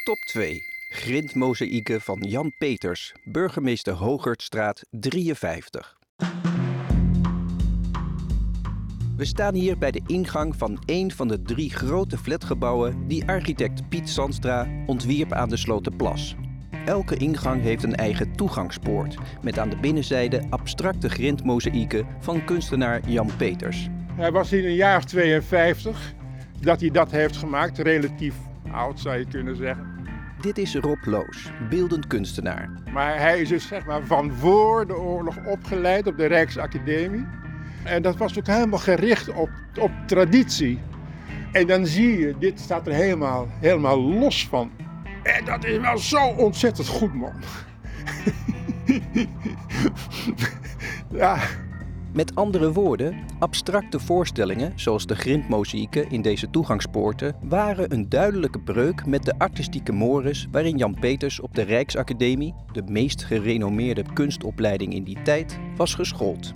Stop 2. Grindmozaïeken van Jan Peters, burgemeester Hogertstraat 53. We staan hier bij de ingang van een van de drie grote flatgebouwen die architect Piet Sandstra ontwierp aan de Slotenplas. Elke ingang heeft een eigen toegangspoort met aan de binnenzijde abstracte grindmozaïeken van kunstenaar Jan Peters. Hij was in een jaar of 52 dat hij dat heeft gemaakt, relatief oud zou je kunnen zeggen. Dit is Rob Loos, beeldend kunstenaar. Maar hij is dus zeg maar van voor de oorlog opgeleid op de Rijksacademie. En dat was ook helemaal gericht op, op traditie. En dan zie je, dit staat er helemaal, helemaal los van. En dat is wel zo ontzettend goed, man. ja. Met andere woorden, abstracte voorstellingen, zoals de grindmozaïeken in deze toegangspoorten, waren een duidelijke breuk met de artistieke mores waarin Jan Peters op de Rijksacademie, de meest gerenommeerde kunstopleiding in die tijd, was geschoold.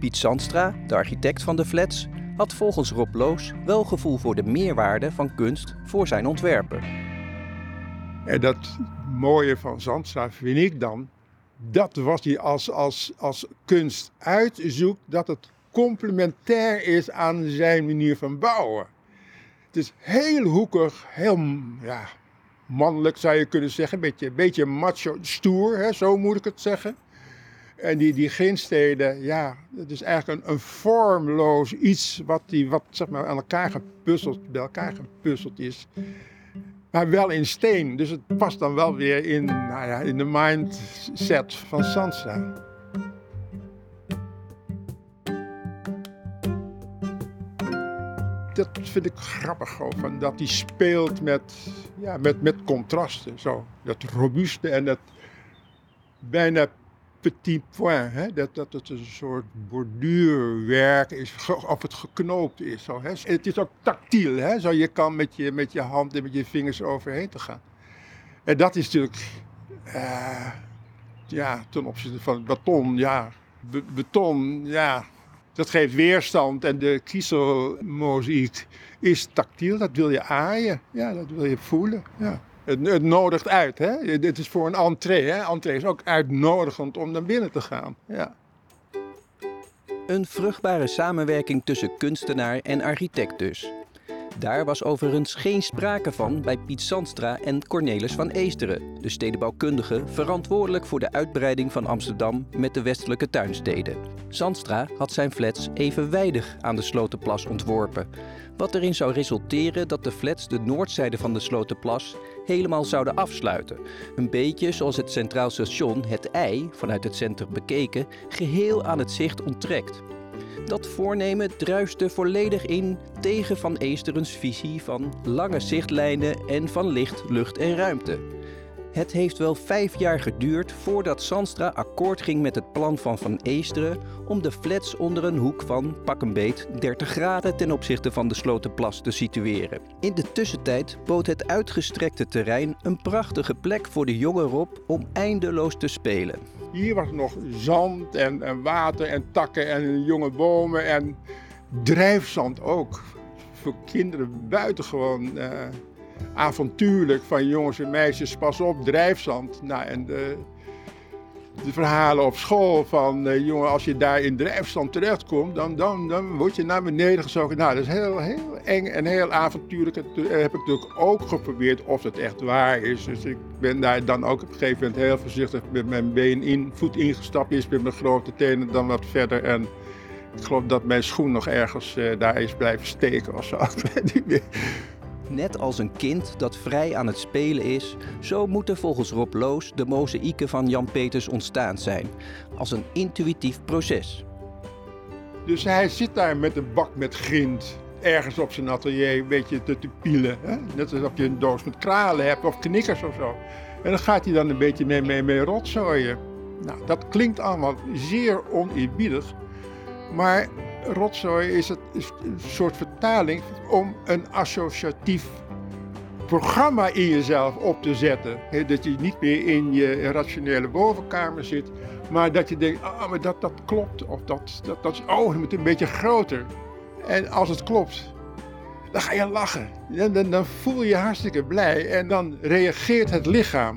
Piet Sandstra, de architect van de flats, had volgens Rob Loos wel gevoel voor de meerwaarde van kunst voor zijn ontwerpen. En dat mooie van Zandstra vind ik dan, dat was hij als, als, als kunst uitzoekt, dat het complementair is aan zijn manier van bouwen. Het is heel hoekig, heel ja, mannelijk zou je kunnen zeggen, een beetje, beetje macho, stoer, hè, zo moet ik het zeggen. En die, die ginsteden, ja, het is eigenlijk een, een vormloos iets wat, die, wat zeg maar, aan elkaar gepuzzeld, bij elkaar gepuzzeld is. Maar wel in steen, dus het past dan wel weer in, nou ja, in de mindset van Sansa. Dat vind ik grappig gewoon, dat hij speelt met, ja, met, met contrasten. Zo. Dat robuuste en dat bijna petit point. Hè? Dat, dat het een soort borduurwerk is, of het geknoopt is. Zo, hè? Het is ook tactiel, hè? Zo, je kan met je, met je hand en met je vingers overheen te gaan. En dat is natuurlijk, uh, ja, ten opzichte van het beton, ja, Be beton, ja, dat geeft weerstand. En de kiezelmozaïek is tactiel, dat wil je aaien, ja, dat wil je voelen, ja. Het, nodigt uit. Hè? Dit is voor een entree. Hè? Entree is ook uitnodigend om naar binnen te gaan. Ja. Een vruchtbare samenwerking tussen kunstenaar en architect dus. Daar was overigens geen sprake van bij Piet Sandstra en Cornelis van Eesteren, de stedenbouwkundige verantwoordelijk voor de uitbreiding van Amsterdam met de westelijke tuinsteden. Sandstra had zijn flats evenwijdig aan de Slotenplas ontworpen, wat erin zou resulteren dat de flats de noordzijde van de Slotenplas helemaal zouden afsluiten. Een beetje zoals het Centraal Station het ei, vanuit het centrum bekeken, geheel aan het zicht onttrekt. Dat voornemen druiste volledig in tegen Van Eesterens visie van lange zichtlijnen en van licht, lucht en ruimte. Het heeft wel vijf jaar geduurd voordat Sandstra akkoord ging met het plan van Van Eesteren om de flats onder een hoek van pak een beet 30 graden ten opzichte van de Slotenplas te situeren. In de tussentijd bood het uitgestrekte terrein een prachtige plek voor de jonge Rob om eindeloos te spelen. Hier was nog zand en, en water en takken en jonge bomen en drijfzand ook. Voor kinderen buitengewoon uh, avontuurlijk van jongens en meisjes, pas op, drijfzand. Nou, en de, de verhalen op school van, uh, jongen, als je daar in drijfstand terechtkomt, dan, dan, dan word je naar beneden gezogen. Nou, dat is heel, heel eng en heel avontuurlijk. Dat heb ik natuurlijk ook geprobeerd of het echt waar is. Dus ik ben daar dan ook op een gegeven moment heel voorzichtig met mijn been in, voet ingestapt. Is met mijn grote tenen dan wat verder. En ik geloof dat mijn schoen nog ergens uh, daar is blijven steken of zo. Weet. Net als een kind dat vrij aan het spelen is, zo moeten volgens Rob Loos de mozaïeken van Jan Peters ontstaan zijn. Als een intuïtief proces. Dus hij zit daar met een bak met grind, ergens op zijn atelier een beetje te, te pielen. Hè? Net alsof je een doos met kralen hebt of knikkers of zo. En dan gaat hij dan een beetje mee, mee, mee rotzooien. Nou, dat klinkt allemaal zeer oneerbiedig. Maar rotzooi is, het, is een soort vertaling om een associatief programma in jezelf op te zetten. dat je niet meer in je rationele bovenkamer zit, maar dat je denkt, oh, maar dat, dat klopt. Of dat, dat, dat is, oh, het moet een beetje groter. En als het klopt, dan ga je lachen. Dan, dan, dan voel je je hartstikke blij en dan reageert het lichaam.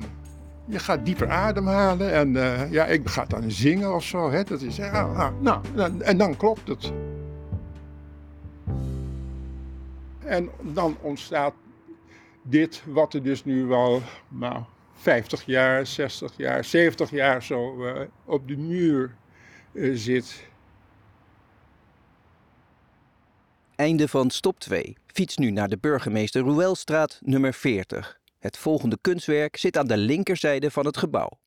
Je gaat dieper ademhalen en eh, ja, ik ga dan zingen of zo. Hè? Dat is, ah, ah, nou, dan- en dan klopt het. En dan ontstaat dit, wat er dus nu wel nou, 50 jaar, 60 jaar, 70 jaar zo eh, op de muur eh, zit. Einde van stop 2. Fiets nu naar de burgemeester Ruelstraat nummer 40. Het volgende kunstwerk zit aan de linkerzijde van het gebouw.